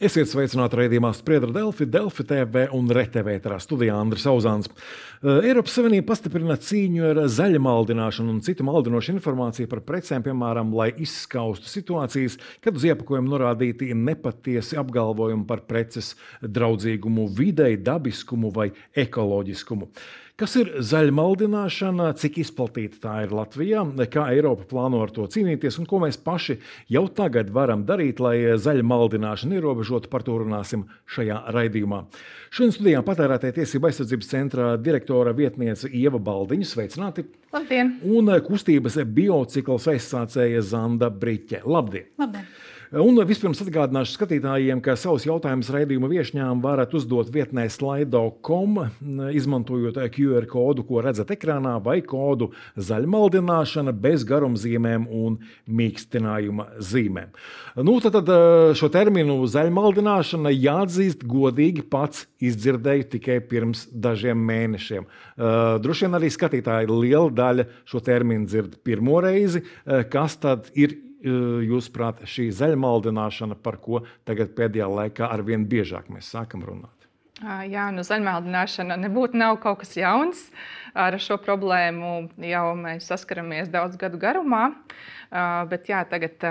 Esiet sveicināti raidījumā Spriedra Delfi, Delfi TV un RTV studijā Andris Uzāns. Eh, Eiropas Savienība pastiprina cīņu ar zaļa maldināšanu un citu maldinošu informāciju par precēm, piemēram, lai izskaustu situācijas, kad uz iepakojuma norādīti nepatiesi apgalvojumi par preces draudzīgumu videi, dabiskumu vai ekoloģiskumu. Kas ir zaļmaldināšana, cik izplatīta tā ir Latvijā, kā Eiropa plāno ar to cīnīties un ko mēs paši jau tagad varam darīt, lai zaļmaldināšanu ierobežotu, par to runāsim šajā raidījumā. Šodien studijā patērētāja tiesība aizsardzības centra direktora vietniece Ieva Baldiņa. Sveicināti! Labdien! Un kustības biocikls aizsācēja Zanda Briķe. Labdien! Labdien. Un vispirms atgādināšu skatītājiem, ka savus jautājumus raidījuma viesņām varat uzdot vietnē slaido.com, izmantojot QR kodu, ko redzat ekrānā, vai kodu zaļmaldināšana bez garumzīmēm un mīkstinājuma zīmēm. Nu, tad, tad šo terminu zaļmaldināšana jāatzīst godīgi pats izdzirdēju tikai pirms dažiem mēnešiem. Droši vien arī skatītāji liela daļa šo terminu dzird pirmo reizi. Kas tad ir? Jūsuprāt, šī zaļmaldināšana, par ko tagad pēdējā laikā ar vien biežāk mēs sākam runāt? Jā, nu, zaļmaldināšana nebūtu nav kaut kas jauns. Ar šo problēmu jau mēs saskaramies daudz gadu garumā. Bet jā, tagad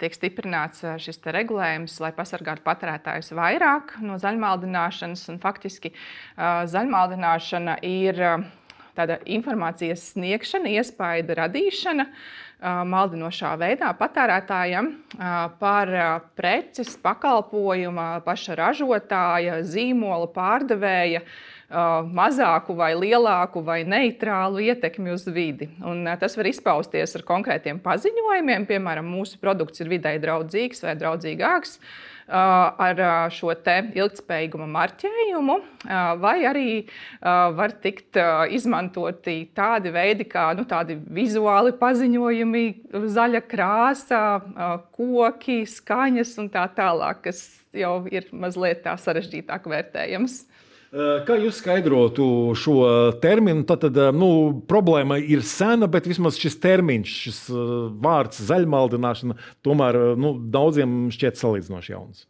tiek stiprināts šis regulējums, lai pasargātu patērētājus vairāk no zaļmaldināšanas. Faktiski zaļmaldināšana ir tāda informācijas sniegšana, iespēja radīšana. Uh, maldinošā veidā patērētājam par preces, pakalpojuma, paša ražotāja, zīmola pārdevēja mazāku vai lielāku vai neitrālu ietekmi uz vidi. Un tas var izpausties ar konkrētiem paziņojumiem, piemēram, mūsu produkts ir vidē draudzīgs vai draudzīgāks ar šo ilgspējīguma marķējumu, vai arī var tikt izmantoti tādi veidi, kā nu, tādi vizuāli paziņojumi, zaļa krāsa, koki, skaņas un tā tālāk, kas jau ir mazliet tā sarežģītāk vērtējams. Kā jūs skaidrotu šo terminu? Tad, tad nu, problēma ir sena, bet vismaz šis termiņš, šis vārds zaļmaldināšana, tomēr nu, daudziem šķiet salīdzinoši jauns.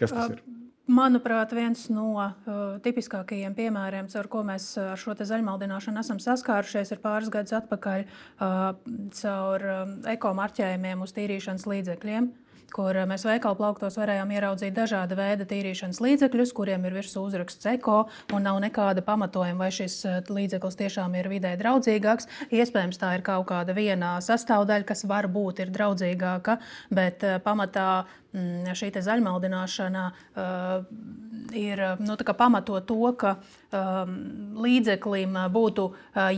Kas tas ir? Manuprāt, viens no uh, tipiskākajiem piemēriem, ar ko mēs ar šo zaļmaldināšanu esam saskārušies, ir pāris gadus atpakaļ uh, caur uh, ekomarķējumiem uz tīrīšanas līdzekļiem. Uh, kur eh, mēs veikalu plauktos varējām ieraudzīt dažāda veida tīrīšanas līdzekļus, kuriem ir virsū uzraksts eko un nav nekāda pamatojuma, vai šis eh, līdzeklis tiešām ir vidē draudzīgāks. Iespējams, tā ir kaut kāda viena sastāvdaļa, kas varbūt ir draudzīgāka, bet eh, pamatā šī zaļmaldināšana uh, ir nu, pamatot to, ka um, līdzeklim būtu uh,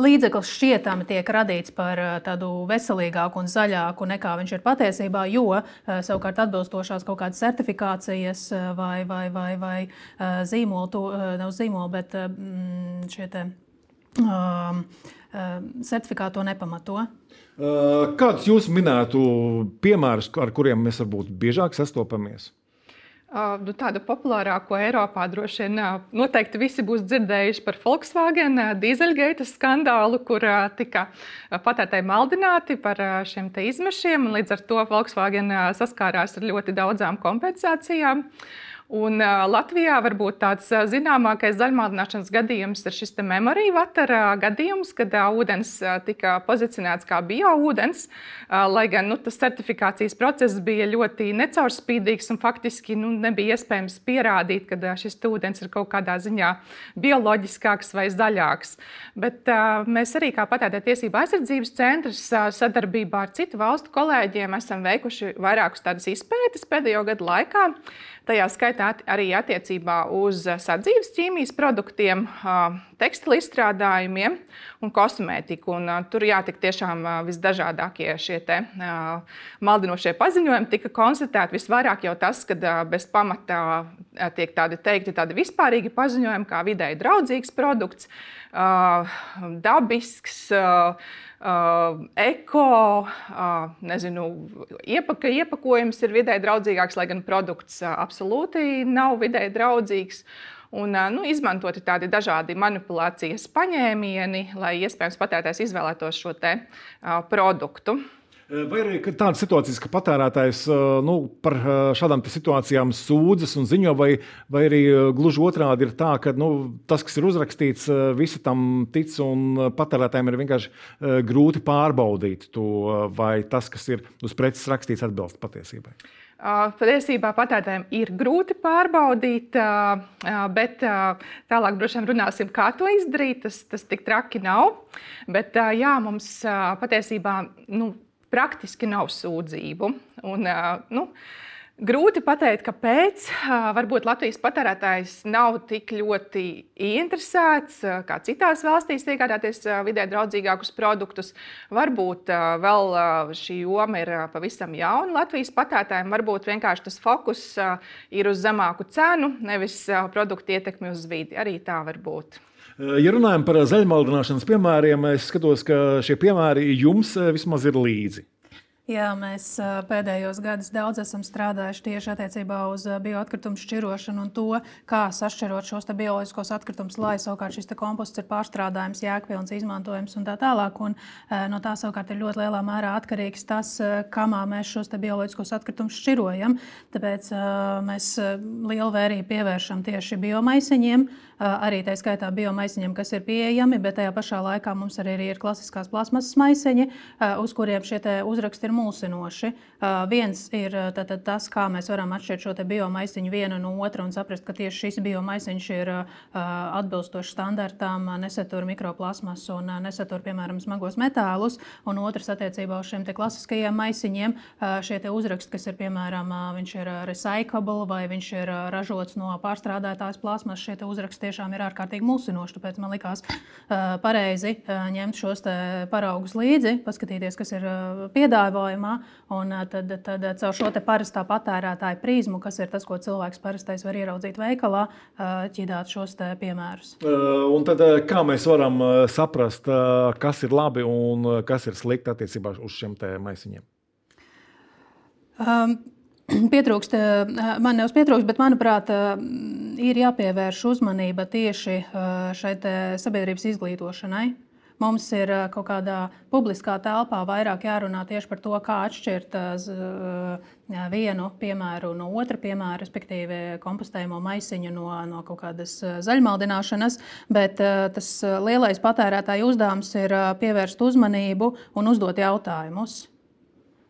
līdzeklis šķietami tiek radīts par uh, tādu veselīgāku un zaļāku nekā viņš ir patiesībā, jo uh, savukārt atbilstošās kaut kādas certifikācijas uh, vai, vai, vai, vai uh, zīmolu, to, uh, nav zīmolu, bet uh, šie te, uh, certifikāti to nepamato. Kādus jūs minētu piemērus, ar kuriem mēs varbūt biežāk sastopamies? Uh, nu, tādu populārāko Eiropā droši vien uh, noteikti visi būs dzirdējuši par Volkswagen dīzeļgaita skandālu, kur tika patērētāji maldināti par šiem izmešiem. Līdz ar to Volkswagen saskārās ar ļoti daudzām kompensācijām. Un, uh, Latvijā varbūt tāds uh, zināmākais zaļmādināšanas gadījums ir šis memorija vatara gadījums, kad uh, ūdens uh, tika pozicionēts kā bioūdens, uh, lai gan nu, tas certifikācijas process bija ļoti necaurspīdīgs un faktiski nu, nebija iespējams pierādīt, ka uh, šis ūdens ir kaut kādā ziņā bioloģiskāks vai zaļāks. Bet uh, mēs arī kā patērētāja tiesība aizsardzības centrs uh, sadarbībā ar citu valstu kolēģiem esam veikuši vairākus tādus izpētes pēdējo gadu laikā. Tajā skaitā arī attiecībā uz sadzīves ķīmijas produktiem, tekstilu izstrādājumiem un kosmētiku. Un, tur jātik tiešām visdažādākie šie te, maldinošie paziņojumi tika konstatēti. Visvairāk jau tas, ka bez pamata tiek tādi teikti tādi vispārīgi paziņojumi, kā vidēji draudzīgs produkts, dabisks Uh, eko, uh, nezinu, iepaka, iepakojums ir vidē draudzīgāks, lai gan produkts uh, absolūti nav vidē draudzīgs. Un, nu, izmantoti tādi dažādi manipulācijas paņēmieni, lai iespējams patērētājs izvēlētos šo te, uh, produktu. Vai arī tādas situācijas, ka patērētājs nu, par šādām situācijām sūdzas un ziņo, vai, vai arī gluži otrādi ir tā, ka nu, tas, kas ir uzrakstīts, visi tam tic, un patērētājiem ir vienkārši grūti pārbaudīt to, vai tas, kas ir uz preces rakstīts, atbilst patiesībai. Patiesībā patērētājiem ir grūti pārbaudīt, bet tālāk droši vien runāsim, kā to izdarīt. Tas, tas tik traki nav. Bet jā, mums patiesībā nu, praktiski nav sūdzību. Un, nu, Grūti pateikt, kāpēc. Varbūt Latvijas patērētājs nav tik ļoti ieinteresēts kā citās valstīs iegādāties vidē draudzīgākus produktus. Varbūt vēl šī joma ir pavisam jauna Latvijas patērētājiem. Varbūt vienkārši tas fokus ir uz zemāku cenu, nevis produktu ietekmi uz vidi. Arī tā var būt. Ja runājam par zaļmaldināšanas piemēriem, es skatos, ka šie piemēri jums vismaz ir līdzi. Jā, mēs pēdējos gados daudz esam strādājuši tieši attiecībā uz bioatkritumu šķirošanu un to, kā sašķirot šos bioloģiskos atkritumus, lai savukārt šis komposts ir pārstrādājams, jēgpilns, izmantojams un tā tālāk. Un, no tā savukārt ir ļoti lielā mērā atkarīgs tas, kamā mēs šos bioloģiskos atkritumus šķirojam. Tāpēc mēs lielu vērību pievēršam tieši biomaisiņiem arī tā skaitā biomaisiņiem, kas ir pieejami, bet tajā pašā laikā mums arī ir klasiskās plasmasas maisiņi, uz kuriem šie uzraksti ir mulsinoši. Viens ir tātad, tas, kā mēs varam atšķirt šo biomaisiņu vienu no otra un saprast, ka tieši šis biomaisiņš ir atbilstošs standartām, nesatur mikroplasmasu un nesatur, piemēram, smagos metālus. Un otrs attiecībā uz šiem klasiskajiem maisiņiem, šie uzraksti, kas ir piemēram, viņš ir recyclable vai viņš ir ražots no pārstrādātās plasmas, šie uzraksti tiešām ir ārkārtīgi mulsinoši. Tāpēc man likās uh, pareizi uh, ņemt šos paraugus līdzi, paskatīties, kas ir uh, piedāvājumā, un tad, tad caur šo parastā patērētāja prizmu, kas ir tas, ko cilvēks parastais var ieraudzīt veikalā, ķidāt šos piemērus. Un tad, kā mēs varam saprast, kas ir labi un kas ir slikti attiecībā uz šiem maisiņiem? Um, pietrūkst, man nevis pietrūkst, bet manuprāt, ir jāpievērš uzmanība tieši šai sabiedrības izglītošanai. Mums ir kaut kādā publiskā telpā vairāk jārunā tieši par to, kā atšķirt vienu piemēru no otra piemēra, respektīvi kompostējumu maisiņu no, no kaut kādas zaļmaldināšanas. Bet tas lielais patērētāju uzdevums ir pievērst uzmanību un uzdot jautājumus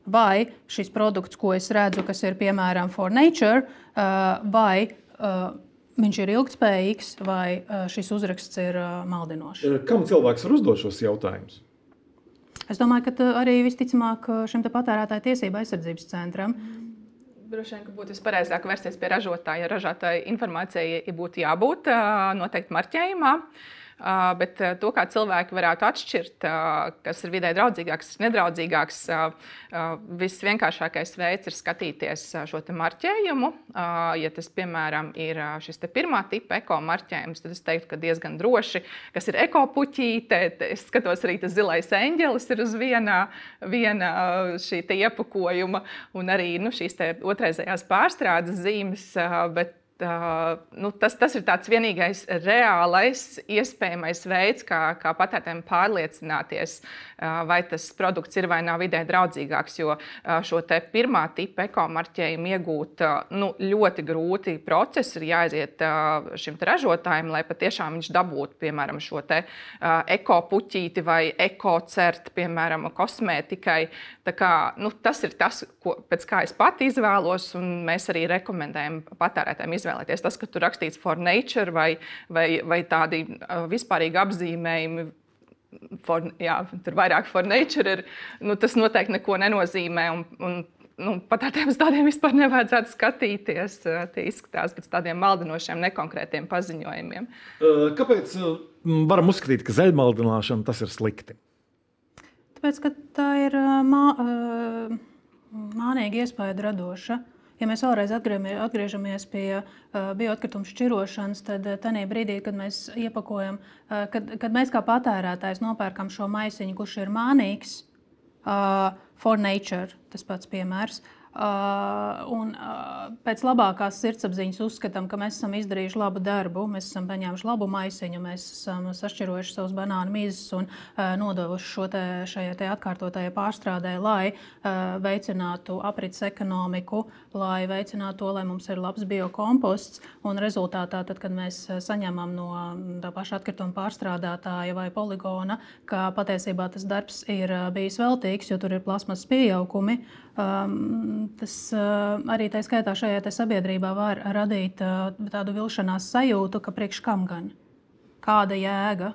vai šis produkts, ko es redzu, kas ir piemēram for nature, uh, vai uh, viņš ir ilgspējīgs, vai uh, šis uzraksts ir maldinošs. Kam cilvēks var uzdot šos jautājumus? Es domāju, ka arī visticamāk šim patērētāju tiesību aizsardzības centram. Droši vien, ka būtu pareizāk vērsties pie ražotāja. Ražotāja informācijai būtu jābūt noteikti marķējumā. Uh, Bet to, kā cilvēki varētu atšķirt, kas ir vidē draudzīgāks, kas ir nedraudzīgāks, visvienkāršākais veids ir skatīties šo marķējumu. Ja tas, piemēram, ir šis pirmā tipa ekomarķējums, tad es teiktu, ka diezgan droši, kas ir ekopuķīte. Es skatos, arī tas zilais eņģelis ir uz viena, viena šī iepakojuma, un arī nu, šīs otrreizējās pārstrādes zīmes. Bet Uh, nu, tas, tas ir tāds vienīgais reālais, iespējamais veids, kā, kā patērētājiem pārliecināties, vai tas produkts ir vai nav vidē draudzīgāks. Jo šo pirmā tipa ekomarķējumu iegūt nu, ļoti grūti procesi ir jāiziet šim ražotājam, lai patiešām viņš dabūtu piemēram šo ekopuķīti vai ekocertu, piemēram, kosmētikai. Kā, nu, tas ir tas, ko, pēc kā es pati izvēlos, un mēs arī rekomendējam patērētājiem izvēlēties. Tas, ka tur rakstīts for nature vai, vai, vai tādi vispārīgi apzīmējumi. For, jā, tur vairāk for nature ir. Nu, tas noteikti neko nenozīmē. Un, un, nu, pat ar tiem tādiem vispār nevajadzētu skatīties. Tie izskatās pēc tādiem maldinošiem, nekonkrētiem paziņojumiem. Kāpēc varam uzskatīt, ka zaļmaldināšana tas ir slikti? Tāpēc, ka tā ir mā, mānīga iespēja radoša. Ja mēs vēlreiz atgriežamies pie uh, bioatkritumu šķirošanas, tad uh, tajā brīdī, kad mēs iepakojam, uh, kad, kad mēs kā patērētājs nopērkam šo maisiņu, kurš ir mānīgs, for nature, tas pats piemērs. Uh, un, uh, pēc labākās sirdsapziņas uzskatām, ka mēs esam izdarījuši labu darbu, mēs esam paņēmuši labu maisiņu, mēs esam sašķirojuši savus banānu mizas un uh, nodevuši šo te, šajā te atkārtotajā pārstrādē, lai uh, veicinātu aprits ekonomiku, lai veicinātu to, lai mums ir labs biokomposts. Un rezultātā, tad, kad mēs saņemam no tā paša atkrituma pārstrādātāja vai poligona, ka patiesībā tas darbs ir bijis veltīgs, jo tur ir plasmas pieaugumi. Um, tas uh, arī tā skaitā šajā sabiedrībā var radīt uh, tādu vilšanās sajūtu, ka priekš kam gan? Kāda jēga?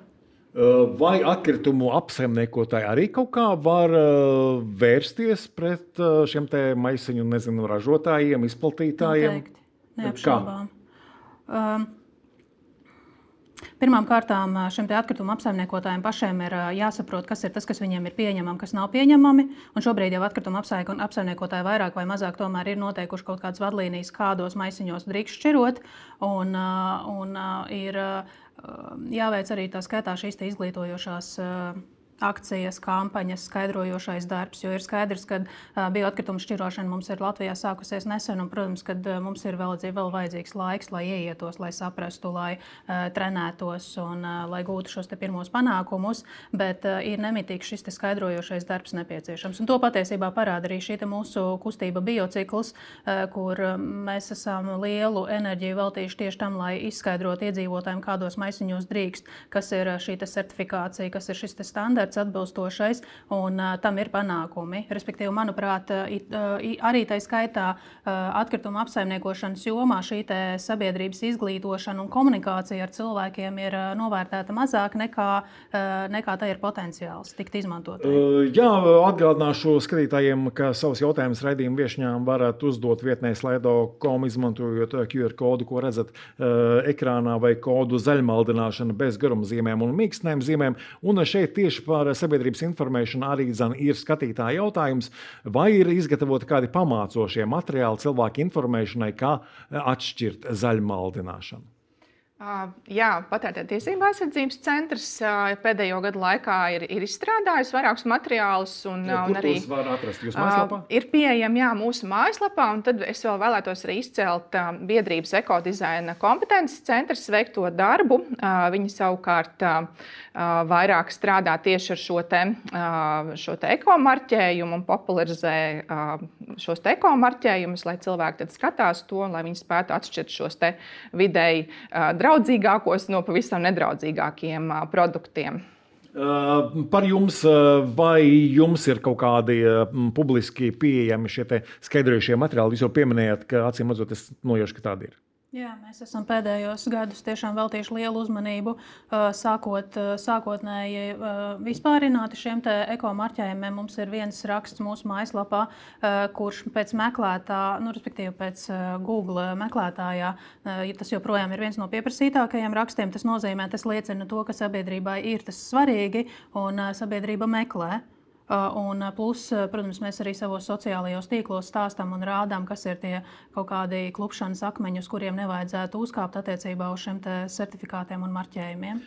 Uh, vai atkritumu apsaimniekotāji arī kaut kā var uh, vērsties pret uh, šiem maisiņu nezinu, ražotājiem, izplatītājiem? Noteikti, neapšaubām. Um, Pirmkārt, šiem atkritumu apsaimniekotājiem pašiem ir jāsaprot, kas ir tas, kas viņiem ir pieņemami, kas nav pieņemami. Un šobrīd jau atkritumu apsaimniekotāji vairāk vai mazāk ir noteikuši kaut kādas vadlīnijas, kādos maisiņos drīkst šķirot. Un, un ir jāveic arī tā skaitā šīs izglītojošās akcijas, kampaņas, skaidrojošais darbs. Jo ir skaidrs, ka bioatkritumu šķirošana mums ir Latvijā sākusies nesen, un, protams, ka mums ir vēl, vēl vajadzīgs laiks, lai ieietos, lai saprastu, lai uh, trenētos un uh, lai gūtu šos pirmos panākumus. Bet uh, ir nemitīgs šis skaidrojošais darbs nepieciešams. Un to patiesībā parāda arī šī mūsu kustība biocikls, uh, kur mēs esam lielu enerģiju veltījuši tieši tam, lai izskaidrotu iedzīvotājiem, kādos maisiņos drīkst, kas ir šī certifikācija, kas ir šis standarts standarts atbilstošais, un uh, tam ir panākumi. Respektīvi, manuprāt, it, uh, arī tā skaitā uh, atkrituma apsaimniekošanas jomā šī sabiedrības izglītošana un komunikācija ar cilvēkiem ir uh, novērtēta mazāk nekā, uh, nekā tā ir potenciāls tikt izmantot. Uh, jā, atgādināšu skatītājiem, ka savus jautājumus raidījuma viesņām varat uzdot vietnē slēdo.com, izmantojot QR kodu, ko redzat uh, ekrānā, vai kodu zaļmaldināšana bez garumzīmēm un mīkstnēm zīmēm. Un šeit tieši par sabiedrības informēšanu arī zan, ir skatītāja jautājums, vai ir izgatavoti kādi pamācošie materiāli cilvēku informēšanai, kā atšķirt zaļmaldināšanu. Jā, patērētāja tiesība aizsardzības centrs pēdējo gadu laikā ir, ir izstrādājis vairākus materiālus. Un, ja, un arī var atrast jūsu mājaslapā? Ir pieejami jā, mūsu mājaslapā, un tad es vēl vēlētos arī izcelt biedrības ekodizaina kompetences centrs veikto darbu. Viņi savukārt vairāk strādā tieši ar šo, te, šo te ekomarķējumu un popularizē šos ekomarķējumus, lai cilvēki skatās to, lai viņi spētu atšķirt šos vidēji draudzīgus draudzīgākos no pavisam nedraudzīgākiem produktiem. Par jums, vai jums ir kaut kādi publiski pieejami šie skaidrojušie materiāli? Jūs jau pieminējāt, ka acīm redzot, es nojaušu, ka tādi ir. Jā, mēs esam pēdējos gados tiešām veltījuši lielu uzmanību, sākot, sākotnēji vispārināti šiem ekomarķējumiem. Mums ir viens raksts mūsu mājaslapā, kurš pēc meklētā, nu, respektīvi pēc Google meklētājā, tas joprojām ir viens no pieprasītākajiem rakstiem, tas nozīmē, tas liecina to, ka sabiedrībai ir tas svarīgi un sabiedrība meklē. Un plus, protams, mēs arī savos sociālajos tīklos stāstām un rādām, kas ir tie kaut kādi klupšanas akmeņi, uz kuriem nevajadzētu uzkāpt attiecībā uz šiem certifikātiem un marķējumiem.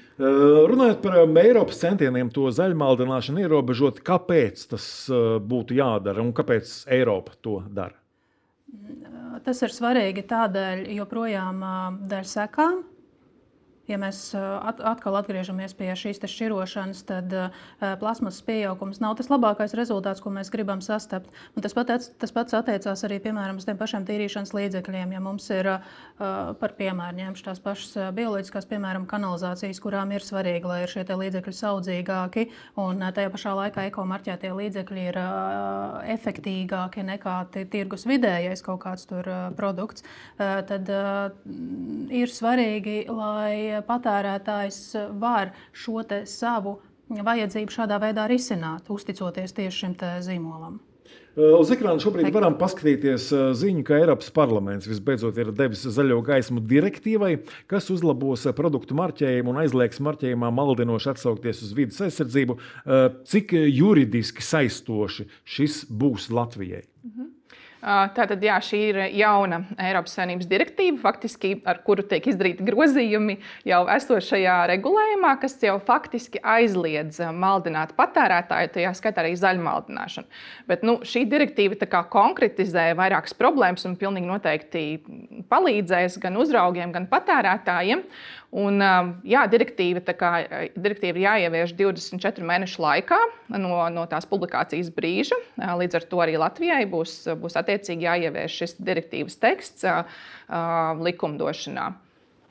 Runājot par Eiropas centieniem to zaļmaldināšanu ierobežot, kāpēc tas būtu jādara un kāpēc Eiropa to dara? Tas ir svarīgi tādēļ, joprojām dēļ sekām, Ja mēs atkal atgriežamies pie šīs šķirošanas, tad plasmas pieaugums nav tas labākais rezultāts, ko mēs gribam sastapt. Un tas, pat, tas pats attiecās arī piemēram, uz tiem pašiem tīrīšanas līdzekļiem. Ja mums ir par piemēru ņemšu tās pašas bioloģiskās, piemēram, kanalizācijas, kurām ir svarīgi, lai ir šie līdzekļi saudzīgāki, un tajā pašā laikā ekomarķētie līdzekļi ir efektīgāki nekā tirgus vidējais kaut kāds produkts, tad ir svarīgi, lai patērētājs var šo savu vajadzību šādā veidā risināt, uzticoties tieši šim zīmolam. Uz ekrāna šobrīd varam paskatīties ziņu, ka Eiropas parlaments visbeidzot ir devis zaļo gaismu direktīvai, kas uzlabos produktu marķējumu un aizliegs marķējumā maldinoši atsaukties uz vidas aizsardzību. Cik juridiski saistoši šis būs Latvijai? Mhm. Tātad, jā, šī ir jauna Eiropas Savienības direktīva, faktiski, ar kuru tiek izdarīti grozījumi jau esošajā regulējumā, kas jau faktiski aizliedz maldināt patērētāju, tajā skaitā arī zaļmaldināšanu. Bet nu, šī direktīva konkretizē vairākas problēmas un pilnīgi noteikti palīdzēs gan uzraugiem, gan patērētājiem. Un, jā, direktīva, kā, direktīva ir jāievieš 24 mēnešu laikā no, no tās publikācijas brīža. Līdz ar to arī Latvijai būs, būs attiecīgi jāievieš šis direktīvas teksts likumdošanā.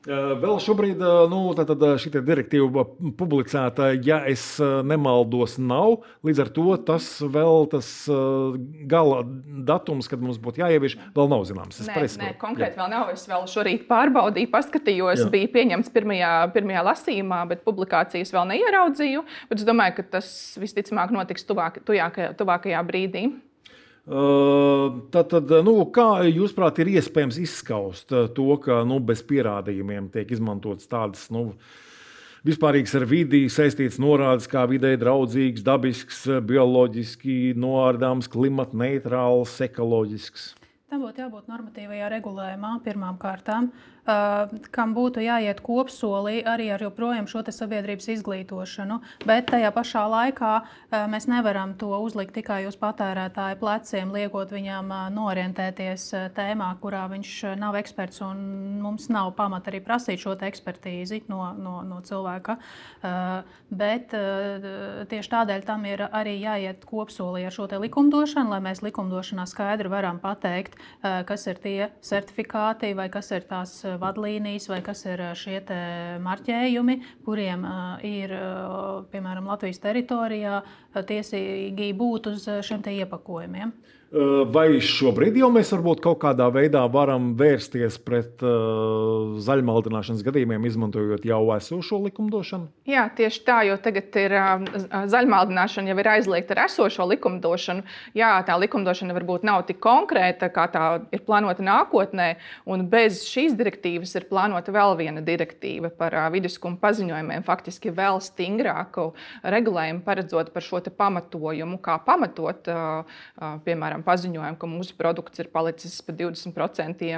Vēl šobrīd nu, šī direktīva publicēta, ja es nemaldos, nav. Līdz ar to tas vēl tas gala datums, kad mums būtu jāievieš, vēl nav zināms. Es nē, nē, konkrēti jā. vēl nav. Es vēl šorīt pārbaudīju, paskatījos, jā. bija pieņemts pirmajā, pirmajā lasījumā, bet publikācijas vēl neieraudzīju. Bet es domāju, ka tas visticamāk notiks tuvāk, tuvākajā, tuvākajā brīdī. Tātad, nu, kā jūs prāt, ir iespējams izskaust to, ka nu, bez pierādījumiem tiek izmantotas tādas nu, vispārīgas ar vidi saistītas norādes, kā vidē draudzīgs, dabisks, bioloģiski noārdāms, klimata neitrāls, ekoloģisks? Tam būtu jābūt normatīvajā regulējumā pirmām kārtām. Uh, kam būtu jāiet kopsolī arī ar joprojām šo sabiedrības izglītošanu. Bet tajā pašā laikā uh, mēs nevaram to uzlikt tikai uz patērētāju pleciem, liekot viņam uh, norientēties tēmā, kurā viņš nav eksperts. Mums nav pamata arī prasīt šo ekspertīzi no, no, no cilvēka. Bet tieši tādēļ tam ir arī jāiet kopsolī ar šo likumdošanu, lai mēs likumdošanā skaidri varam pateikt, kas ir tie certifikāti vai kas ir tās vadlīnijas vai kas ir šie marķējumi, kuriem ir piemēram Latvijas teritorijā tiesīgi būt uz šiem iepakojumiem. Vai šobrīd jau mēs varbūt kaut kādā veidā varam vērsties pret uh, zaļmaldināšanas gadījumiem, izmantojot jau esošo likumdošanu? Jā, tieši tā, jo tagad ir uh, zaļmaldināšana jau ir aizliegta ar esošo likumdošanu. Jā, tā likumdošana varbūt nav tik konkrēta, kā tā ir plānota nākotnē, un bez šīs direktīvas ir plānota vēl viena direktīva par uh, viduskuma paziņojumiem, faktiski vēl stingrāku regulējumu paredzot par šo pamatojumu, kā pamatot, piemēram, paziņojumu, ka mūsu produkts ir palicis par 20%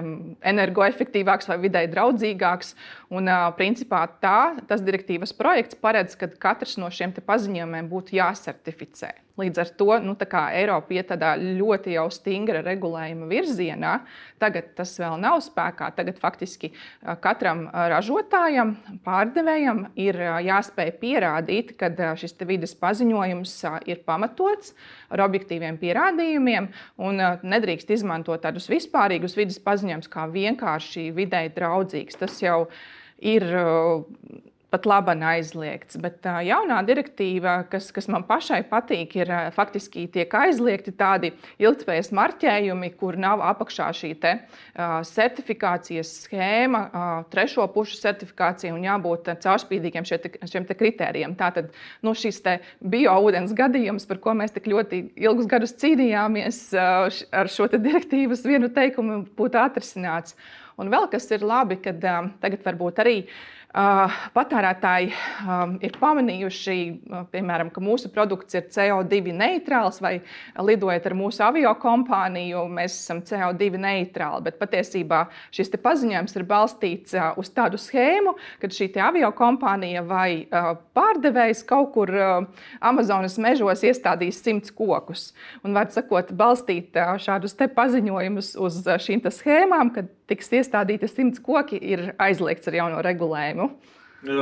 energoefektīvāks vai vidē draudzīgāks. Un, principā tā, tas direktīvas projekts paredz, ka katrs no šiem paziņojumiem būtu jāsertificē. Līdz ar to nu, Eiropa iet tādā ļoti jau stingra regulējuma virzienā. Tagad tas vēl nav spēkā. Tagad faktiski katram ražotājam, pārdevējam ir jāspēj pierādīt, ka šis vidas paziņojums ir pamatots ar objektīviem pierādījumiem nedrīkst izmantot tādus vispārīgus vidas paziņojumus kā vienkārši videi draudzīgs. Tas jau ir pat labi aizliegts. Bet tā jaunā direktīva, kas, kas man pašai patīk, ir faktiski tiek aizliegti tādi ilgspējas marķējumi, kur nav apakšā šī te, uh, certifikācijas schēma, uh, trešo pušu certifikācija un jābūt caurspīdīgiem šie šiem te kritērijiem. Tātad nu, šis bioūdens gadījums, par ko mēs tik ļoti ilgus gadus cīnījāmies, uh, ar šo direktīvas vienu teikumu būtu atrisināts. Un vēl kas ir labi, kad uh, tagad varbūt arī uh, patērētāji ir pamanījuši, piemēram, ka mūsu produkts ir CO2 neitrāls, vai lidojot ar mūsu avio kompāniju, mēs esam CO2 neitrāli. Bet patiesībā šis paziņojums ir balstīts uz tādu schēmu, ka šī avio kompānija vai pārdevējs kaut kur Amazonas mežos iestādīs simts kokus. Un, var sakot, balstīt šādus paziņojumus uz šīm schēmām, kad tiks iestādīti simts koki, ir aizliegts ar jauno regulējumu.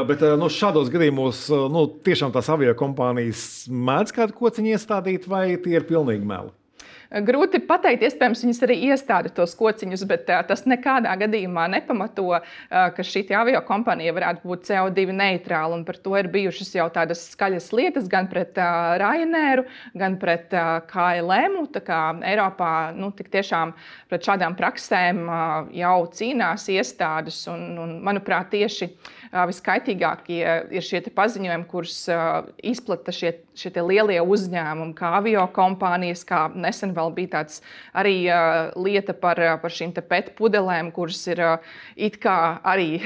Bet nu, šādos gadījumos nu, tiešām tās avio kompānijas mēdz kādu kociņu iestādīt, vai tie ir pilnīgi meli? Grūti pateikt, iespējams, viņas arī iestāda tos kociņus, bet tas nekādā gadījumā nepamato, ka šī avio kompānija varētu būt CO2 neitrāla. Par to ir bijušas jau tādas skaļas lietas gan pret Ryanairu, gan pret KLM. Eiropā nu, tiešām pret šādām praksēm jau cīnās iestādes. Un, un, manuprāt, tieši uh, viskaitīgākie ir šie paziņojumi, kurus izplata šie šie lielie uzņēmumi, kā avio kompānijas, kā nesen vēl bija tāds arī lieta par, par šīm pēt pudelēm, kuras ir it kā arī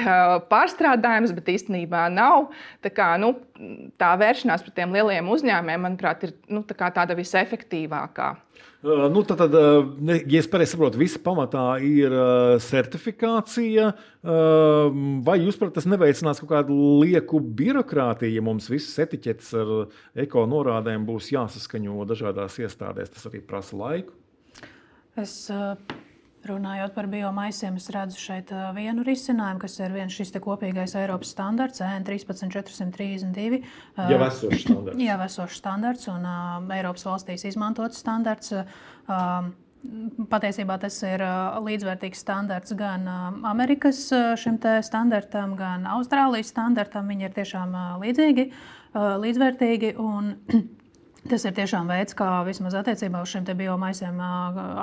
pārstrādājums, bet īstenībā nav. Tā, kā, nu, tā vēršanās pret tiem lieliem uzņēmumiem, manuprāt, ir nu, tā tāda visefektīvākā. Nu, tad, tad, ja es pareizi saprotu, visa pamatā ir certifikācija. Vai jūs, prāt, tas neveicinās kaut kādu lieku birokrātiju, ja mums visas etiķetes ar eko norādēm būs jāsaskaņo dažādās iestādēs? Tas arī prasa laiku. Es Runājot par biomaisiem, es redzu šeit vienu risinājumu, kas ir viens šis kopīgais Eiropas standarts, EN 13432. Jau esošs standarts. Jā, esošs standarts un Eiropas valstīs izmantots standarts. Patiesībā tas ir līdzvērtīgs standarts gan Amerikas šim standartam, gan Austrālijas standartam. Viņi ir tiešām līdzīgi, līdzvērtīgi. Un, Tas ir tiešām veids, kā vismaz attiecībā uz šiem biomaisiem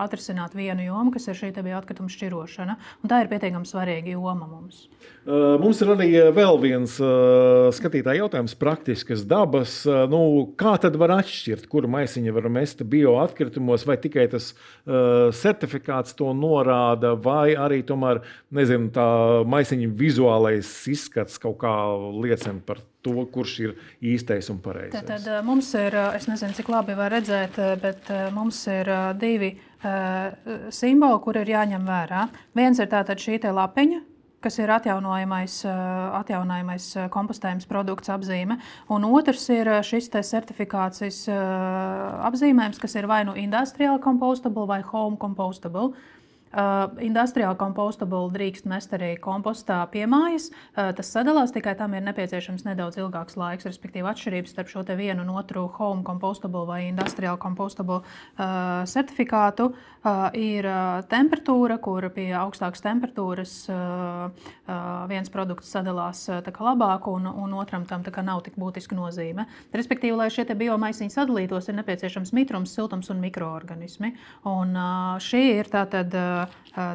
atrisināt vienu jomu, kas ir šī bioatkrituma šķirošana. Un tā ir pietiekami svarīga joma mums. Mums ir arī vēl viens skatītāja jautājums, praktiskas dabas. Nu, kā tad var atšķirt, kuru maisiņu var mest bioatkritumos, vai tikai tas certifikāts to norāda, vai arī tomēr nezinu, tā maisiņa vizuālais izskats kaut kā liecina par to? To, kurš ir īstais un pareizais. Tad, tad mums ir, es nezinu, cik labi var redzēt, bet mums ir divi simboli, kur ir jāņem vērā. Viens ir tātad šī lapiņa, kas ir atjaunojamais, atjaunojamais kompostējums produkts apzīme, un otrs ir šis certifikācijas apzīmējums, kas ir vai nu industrial compostable vai home compostable. Uh, industriāli compostable drīkst mest arī kompostā pie mājas. Uh, tas sadalās, tikai tam ir nepieciešams nedaudz ilgāks laiks. Respektīvi, atšķirības starp šo vienu un otru home compostable vai industriāli compostable uh, certifikātu ir temperatūra, kur pie augstākas temperatūras viens produkts sadalās labāk, un, un otram tam nav tik būtiska nozīme. Respektīvi, lai šie biomaisiņi sadalītos, ir nepieciešams mitrums, siltums un mikroorganismi. Un, šī ir tātad.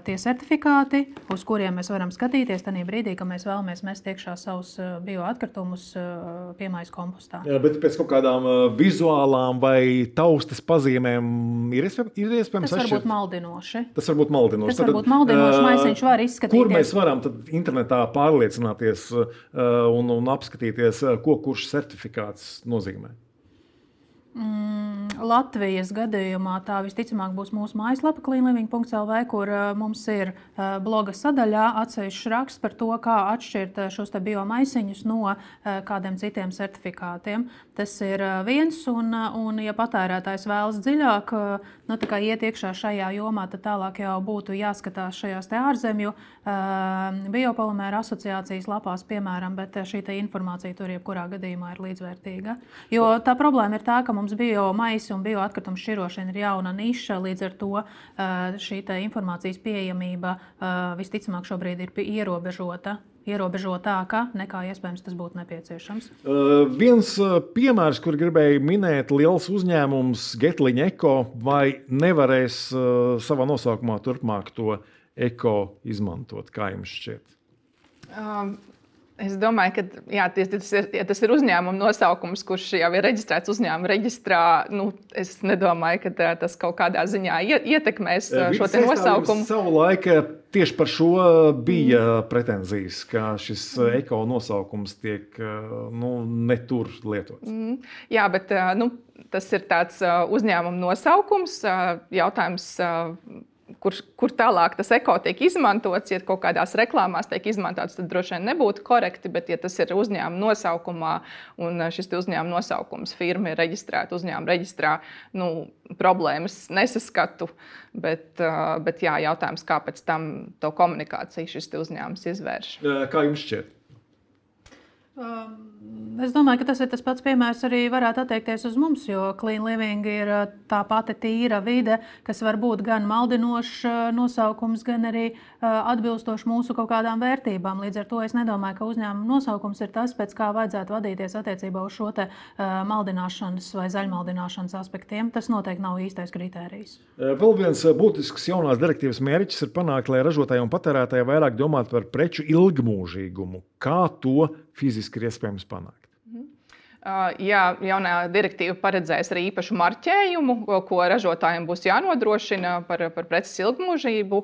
Tie certifikāti, uz kuriem mēs varam skatīties tajā brīdī, kad mēs vēlamies mest iekšā savus bioatkritumus piemājas kompostā. Jā, bet pēc kaut kādām vizuālām vai taustas pazīmēm ir iespējams. Ir iespējams tas var būt maldinoši. Tas var būt maldinoši. Tas var būt maldinoši. Maisiņš var izskatīties. Kur mēs varam internetā pārliecināties un, un apskatīties, ko kurš certifikāts nozīmē? Mm, Latvijas gadījumā tā visticamāk būs mūsu mājaslapa cleanliving.lv, kur uh, mums ir uh, bloga sadaļā atsevišķs raksts par to, kā atšķirt uh, šos biomaisiņus no uh, kādiem citiem certifikātiem. Tas ir uh, viens, un, uh, un ja patērētājs vēlas dziļāk nu, iet iekšā šajā jomā, tad tālāk jau būtu jāskatās šajās ārzemju biopolimēra asociācijas lapās, piemēram, bet šī informācija tur jebkurā gadījumā ir līdzvērtīga. Jo tā problēma ir tā, ka mums biomaisa un bioatkritumu šķirošana ir jauna niša. Līdz ar to šī informācijas pieejamība visticamāk šobrīd ir ierobežota ierobežotāka nekā iespējams tas būtu nepieciešams. Uh, viens piemērs, kur gribēju minēt, liels uzņēmums Getliņa Eko vai nevarēs uh, savā nosaukumā turpmāk to eko izmantot, kā jums šķiet? Um, Es domāju, ka jā, tas, ir, ja tas ir uzņēmuma nosaukums, kurš jau ir reģistrēts uzņēmuma reģistrā. Nu, es nedomāju, ka tas kaut kādā ziņā ietekmēs šo nosaukumu. Savu laiku tieši par šo bija mm. pretenzijas, ka šis mm. eko nosaukums tiek nu, netur lietots. Mm. Jā, bet nu, tas ir tāds uzņēmuma nosaukums. Jautājums kur, kur tālāk tas eko tiek izmantots. Ja kaut kādās reklāmās tiek izmantots, tad droši vien nebūtu korekti. Bet, ja tas ir uzņēmuma nosaukumā un šis uzņēmuma nosaukums firma ir reģistrēta uzņēmuma reģistrā, nu, problēmas nesaskatu. Bet, bet jā, jautājums, kāpēc tam to komunikāciju šis uzņēmums izvērš? Kā jums šķiet? Es domāju, ka tas ir tas pats piemērs arī varētu attiekties uz mums, jo clean living ir tā pati tīra vide, kas var būt gan maldinošs nosaukums, gan arī atbilstošs mūsu kaut kādām vērtībām. Līdz ar to es nedomāju, ka uzņēmuma nosaukums ir tas, pēc kā vajadzētu vadīties attiecībā uz šo maldināšanas vai zaļmaldināšanas aspektiem. Tas noteikti nav īstais kritērijs. Vēl viens būtisks jaunās direktīvas mērķis ir panākt, lai ražotāji un patērētāji vairāk domātu par preču ilgmūžīgumu. Kā to fiziski ir iespējams panākt? Jā, jaunā direktīva paredzēs arī īpašu marķējumu, ko ražotājiem būs jānodrošina par, par preces ilgmūžību.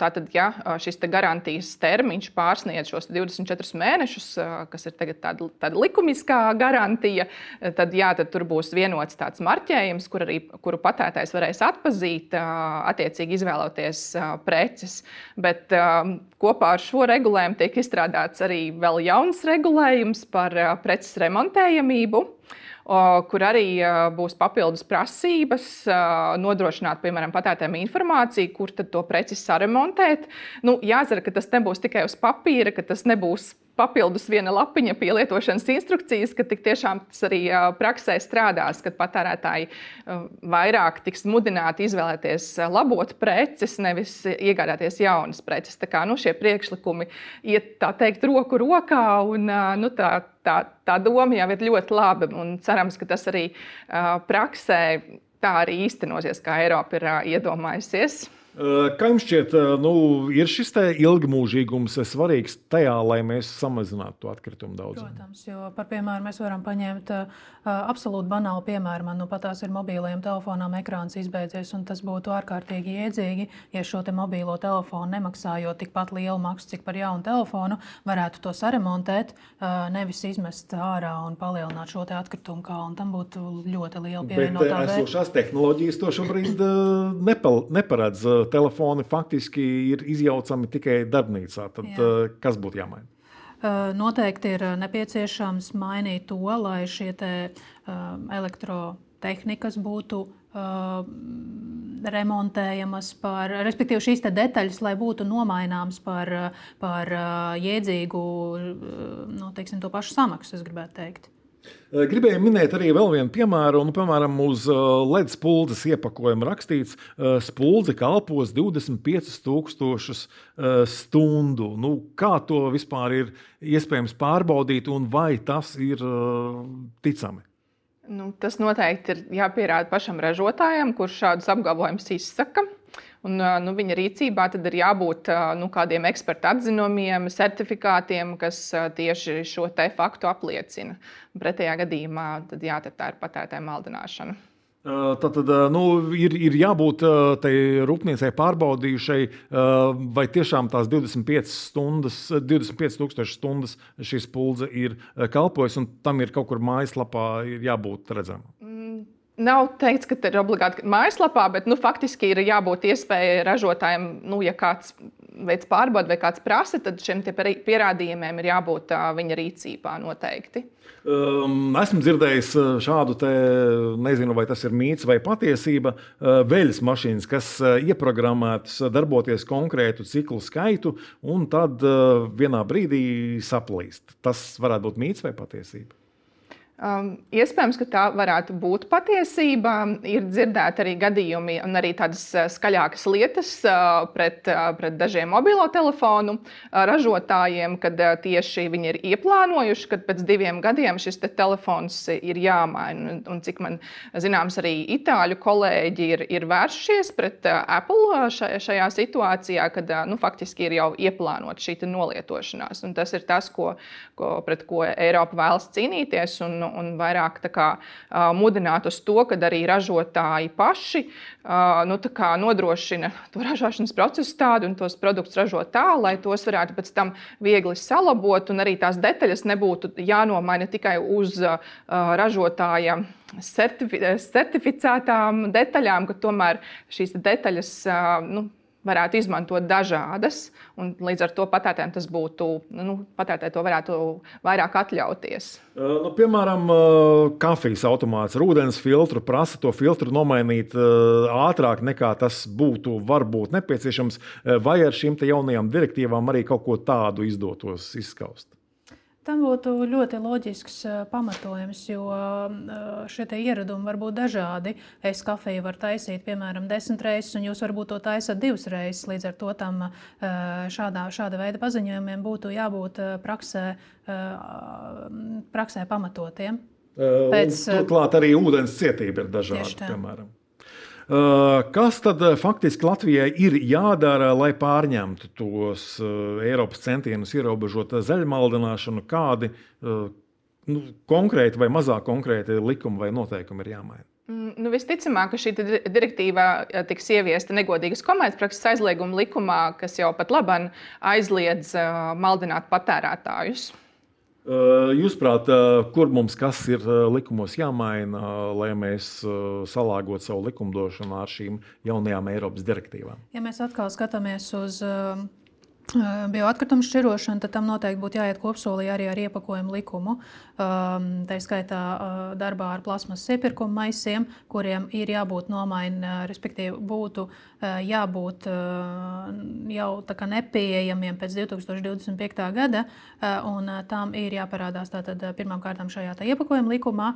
Tātad, ja šis te garantijas termiņš pārsniedz šos 24 mēnešus, kas ir tāda, tāda likumiskā garantija, tad, jā, tad tur būs vienots tāds marķējums, kur arī, kuru patērētājs varēs atpazīt, attiecīgi izvēloties preces. Bet kopā ar šo regulējumu tiek izstrādāts arī vēl jauns regulējums par preces remontu garantējamību kur arī būs papildus prasības nodrošināt, piemēram, patērētājiem informāciju, kur to preci saremontēt. Nu, jāzara, ka tas nebūs tikai uz papīra, ka tas nebūs papildus viena lapiņa pie lietošanas instrukcijas, ka tiešām tas arī praksē strādās, kad patērētāji vairāk tiks mudināti izvēlēties labot preces, nevis iegādāties jaunas preces. Tā kā nu, šie priekšlikumi iet tā teikt roku rokā un nu, tā tā, tā doma jau ir ļoti laba. Cerams, ka tas arī uh, praksē tā arī īstenosies, kā Eiropa ir uh, iedomājusies. Kā jums šķiet, nu, ir šis ilgmūžīgums svarīgs tajā, lai mēs samazinātu to atkritumu daudzumu? Protams, jo par piemēru mēs varam paņemt uh, absolūti banālu piemēru. Man nu pat tās ir mobiliem telefonām ekrāns izbeidzies, un tas būtu ārkārtīgi iedzīgi, ja šo te mobilo telefonu nemaksājot tikpat lielu maksu, cik par jaunu telefonu, varētu to saremontēt, uh, nevis izmest ārā un palielināt šo atkritumu kalnu. Tam būtu ļoti liela pievienotā vērtība. Esošās tehnoloģijas to šobrīd uh, neparedz telefoni faktiski ir izjaucami tikai darbnīcā. Tad, Jā. Eh, kas būtu jāmaina? Eh, noteikti ir nepieciešams mainīt to, lai šie eh, elektrotehnikas būtu remontējamas, par, respektīvi šīs detaļas, lai būtu nomaināmas par, par jēdzīgu, nu, teiksim, to pašu samaksu, es gribētu teikt. Eh, gribēju minēt arī vēl vienu piemēru. Un, piemēram, uz eh, LED spuldzes iepakojuma rakstīts, ka eh, spuldze kalpos 25,000 stundu. Nu, kā to vispār ir iespējams pārbaudīt, un vai tas ir ticami? Nu, tas noteikti ir jāpierāda pašam ražotājam, kurš šādus apgalvojumus izsaka. Un, nu, viņa rīcībā tad ir jābūt nu, kādiem ekspertu atzinumiem, certifikātiem, kas tieši šo faktu apliecina. Pretējā gadījumā tad, jā, tad tā ir patērētāja maldināšana. Tad, tad nu, ir, ir jābūt tai rūpniecei pārbaudījušai, vai tiešām tās 25 stundas, 25 stundas šī spuldze ir kalpojusi, un tam ir kaut kur mājaslapā jābūt redzamam. Nav teikts, ka ir obligāti mājaslapā, bet nu, faktiski ir jābūt iespējai ražotājiem, nu, ja kāds veids pārbaudi vai kāds prasa, tad šiem pierādījumiem ir jābūt uh, viņa rīcībā noteikti. Um, esmu dzirdējis šādu, te, nezinu, vai tas ir mīts vai patiesība, uh, veļas mašīnas, kas uh, ieprogrammētas darboties konkrētu ciklu skaitu, un tad vienā brīdī saplīst. Tas varētu būt mīts vai patiesība? Um, iespējams, ka tā varētu būt patiesība. Ir dzirdēti arī gadījumi un arī tādas uh, skaļākas lietas uh, pret, uh, pret dažiem mobilo telefonu uh, ražotājiem, kad uh, tieši viņi ir ieplānojuši, ka pēc diviem gadiem šis te telefons ir jāmaina. Un, un cik man zināms, arī itāļu kolēģi ir, ir vērsušies pret uh, Apple šajā, šajā situācijā, kad uh, nu, faktiski ir jau ieplānota šī nolietošanās. Un tas ir tas, ko, ko, pret ko Eiropa vēlas cīnīties. Un, un vairāk kā, mudināt uz to, ka arī ražotāji paši nu, nodrošina to ražošanas procesu tādu un tos produktus ražo tā, lai tos varētu pēc tam viegli salabot, un arī tās detaļas nebūtu jānomaina tikai uz ražotāja certifi certificētām detaļām, ka tomēr šīs detaļas nu, varētu izmantot dažādas, un līdz ar to patērētājiem tas būtu, nu, patērētāji to varētu vairāk atļauties. Nu, piemēram, kafijas automāts ar ūdens filtru prasa to filtru nomainīt ātrāk nekā tas būtu varbūt nepieciešams, vai ar šīm jaunajām direktīvām arī kaut ko tādu izdotos izskaust. Tam būtu ļoti loģisks pamatojums, jo šie ieradumi var būt dažādi. Es kafiju varu taisīt, piemēram, desmit reizes, un jūs varbūt to taisat divas reizes. Līdz ar to tam šādā, šāda veida paziņojumiem būtu jābūt praksē, praksē pamatotiem. Pēc, Turklāt arī ūdens cietība ir dažāda. Piemēram. Eh, kas tad eh, faktiski Latvijai ir jādara, lai pārņemtu tos eh, Eiropas centienus ierobežot zaļmaldināšanu? Kādi nu, konkrēti vai mazāk konkrēti likumi vai noteikumi ir jāmaina? Mm, nu, visticamāk, ka šī direktīva tiks ieviesta negodīgas komercprakses aizlieguma likumā, kas jau pat labi aizliedz maldināt patērētājus. Jūsuprāt, kur mums kas ir likumos jāmaina, lai mēs salāgotu savu likumdošanu ar šīm jaunajām Eiropas direktīvām? Ja mēs atkal skatāmies uz bioatkritumu šķirošanu, tad tam noteikti būtu jāiet kopsolī arī ar iepakojumu likumu. Tā skaitā darbā ar plasmas iepirkuma maisiem, kuriem ir jābūt nomainītiem, respektīvi, būtu jābūt jau nepieejamiem pēc 2025. gada, un tām ir jāparādās kārtām šajā iepakojuma likumā,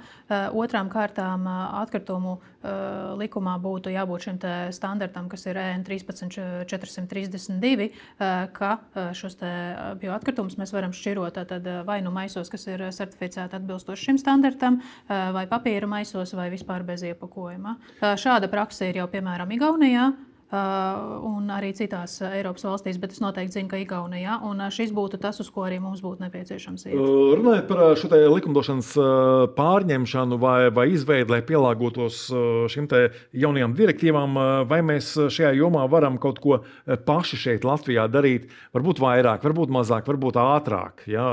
otrām kārtām atkritumu likumā būtu jābūt šim standartam, kas ir EN 13432 ka šos bioatkritumus mēs varam šķirot vai nu maisos, kas ir certificēti atbilstoši šim standartam, vai papīra maisos, vai vispār bez iepakojuma. Šāda praksa ir jau piemēram Igaunijā. Uh, un arī citās Eiropas valstīs, bet es noteikti zinu, ka Igaunijā. Un šis būtu tas, uz ko arī mums būtu nepieciešams iet. Runājot par šo likumdošanas pārņemšanu vai, vai izveidi, lai pielāgotos šīm jaunajām direktīvām, vai mēs šajā jomā varam kaut ko paši šeit Latvijā darīt, varbūt vairāk, varbūt mazāk, varbūt ātrāk ja,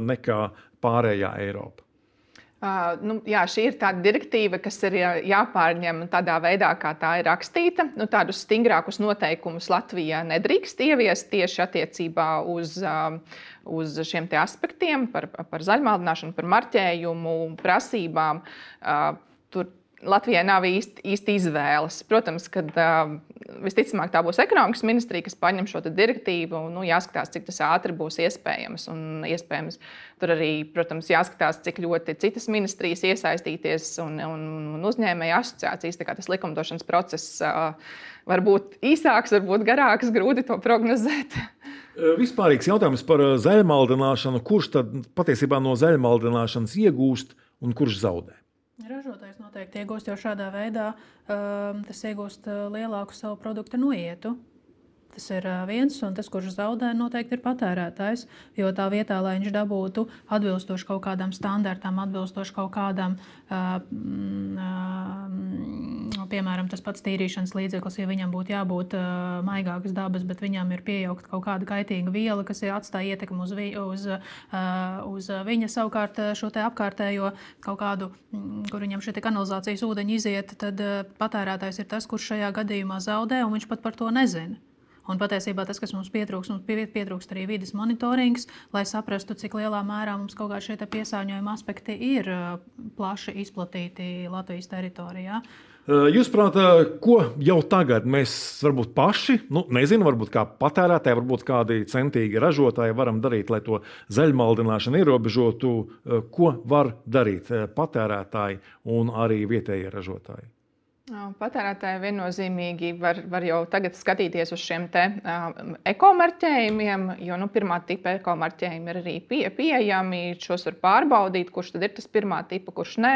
nekā pārējā Eiropa. Uh, nu, jā, šī ir tāda direktīva, kas ir jāpārņem tādā veidā, kā tā ir rakstīta. Nu, tādus stingrākus noteikumus Latvijā nedrīkst ieviest tieši attiecībā uz, uh, uz šiem aspektiem, par, par zaļmaldināšanu, par marķējumu, prasībām. Uh, tur Latvijai nav īsti, īsti izvēles. Protams, ka uh, visticamāk tā būs ekonomikas ministrija, kas paņem šo direktīvu. Nu, jāskatās, cik tas ātri būs iespējams. Un iespējams tur arī, protams, jāskatās, cik ļoti citas ministrijas iesaistīties un, un, un uzņēmēju asociācijas. Tas likumdošanas process uh, var būt īsāks, varbūt garāks, grūti to prognozēt. Vispārīgs jautājums par zaļmaldināšanu. Kurš tad patiesībā no zaļmaldināšanas iegūst un kurš zaudē? Ražotājs noteikti iegūst jau šādā veidā, um, tas iegūst uh, lielāku savu produktu noietu. Tas ir viens, un tas, kurš zaudē, noteikti ir patērētājs. Jo tā vietā, lai viņš dabūtu atbilstoši kaut kādam standartam, atbilstoši kaut kādam, uh, uh, piemēram, tas pats tīrīšanas līdzeklis, ja viņam būtu jābūt maigākas dabas, bet viņam ir pieaugta kaut kāda kaitīga viela, kas atstāja ietekmi uz, vi, uz, uz viņa savukārt šo apkārtējo kaut kādu, kur viņam šī kanalizācijas ūdeņi iziet, tad patērētājs ir tas, kurš šajā gadījumā zaudē, un viņš pat par to nezina. Un patiesībā tas, kas mums pietrūkst, mums pietrūkst arī vidas monitorings, lai saprastu, cik lielā mērā mums kaut kādi šie piesārņojuma aspekti ir plaši izplatīti Latvijas teritorijā. Jūsuprāt, ko jau tagad mēs varbūt paši, nu, nezinu, varbūt kā patērētāji, varbūt kādi centīgi ražotāji varam darīt, lai to zaļmaldināšanu ierobežotu, ko var darīt patērētāji un arī vietējie ražotāji? Patērētāji viennozīmīgi var, var jau tagad skatīties uz šiem te, uh, ekomarķējumiem, jo nu, pirmā tipa ekomarķējumi ir arī pie, pieejami. Šos var pārbaudīt, kurš tad ir tas pirmā tipa, kurš nē,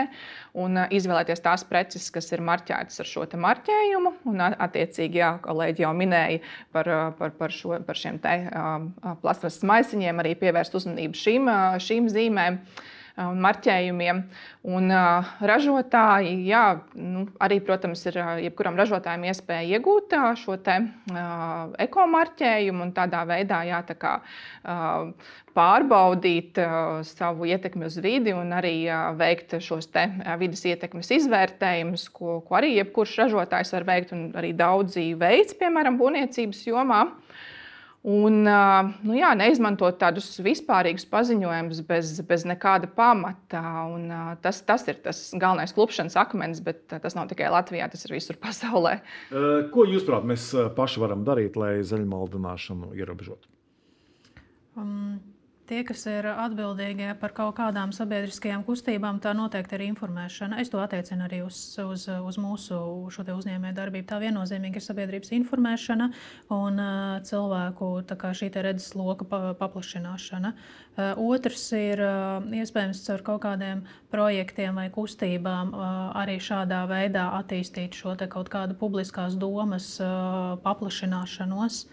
un uh, izvēlēties tās preces, kas ir marķētas ar šo marķējumu. Un, attiecīgi, jā, kolēģi jau minēja par, par, par, šo, par šiem te, uh, plasmasas maisiņiem, arī pievērst uzmanību šīm, šīm zīmēm. Uh, un marķējumiem. Un, uh, ražotāji, jā, nu, arī, protams, ir jebkuram ražotājam iespēja iegūt uh, šo te, uh, ekomarķējumu un tādā veidā jā, tā kā, uh, pārbaudīt uh, savu ietekmi uz vidi un arī uh, veikt šos te, uh, vidas ietekmes izvērtējumus, ko, ko arī jebkurš ražotājs var veikt un arī daudzi veids, piemēram, būvniecības jomā. Uh, Un, nu jā, neizmantot tādus vispārīgus paziņojumus bez, bez nekāda pamata. Un, tas, tas ir tas galvenais klupšanas akmens, bet tas nav tikai Latvijā, tas ir visur pasaulē. Ko jūs prāt, mēs paši varam darīt, lai zaļmaldināšanu ierobežotu? Um. Tie, kas ir atbildīgi par kaut kādām sabiedriskajām kustībām, tā noteikti ir informēšana. Es to attiecinu arī uz, uz, uz mūsu uzņēmēju darbību. Tā viennozīmīgi ir sabiedrības informēšana un uh, cilvēku redzes loka pa, paplašināšana. Uh, otrs ir uh, iespējams caur kaut kādiem projektiem vai kustībām arī šādā veidā attīstīt šo kaut kādu publiskās domas paplašināšanos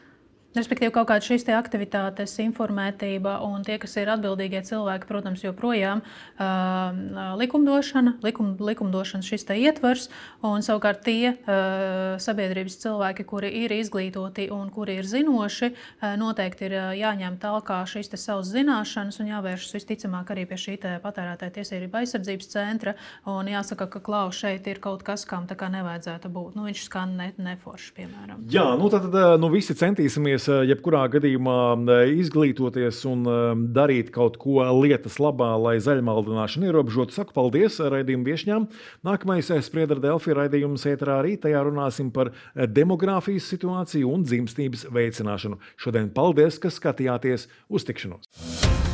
Respektīvi, kaut kāda šīs aktivitātes, informētība un tie, kas ir atbildīgie cilvēki, protams, joprojām uh, likumdošana, likum, likumdošana šis ietvers, un savukārt tie uh, sabiedrības cilvēki, kuri ir izglītoti un kuri ir zinoši, uh, noteikti ir uh, jāņem tālāk šīs savas zināšanas un jāvēršas visticamāk arī pie šī patērētāja tiesību aizsardzības centra. Un jāsaka, ka klaus šeit ir kaut kas, kam tā kā nevajadzētu būt. Nu, viņš skan ne, neforši, piemēram. Jā, nu tad nu, visi centīsimies jebkurā gadījumā izglītoties un darīt kaut ko lietas labā, lai zaļmaldināšanu ierobežotu. Saku paldies raidījumu viešņām. Nākamais spriedra Delfi raidījums ēterā arī tajā runāsim par demogrāfijas situāciju un dzimstības veicināšanu. Šodien paldies, ka skatījāties uz tikšanos!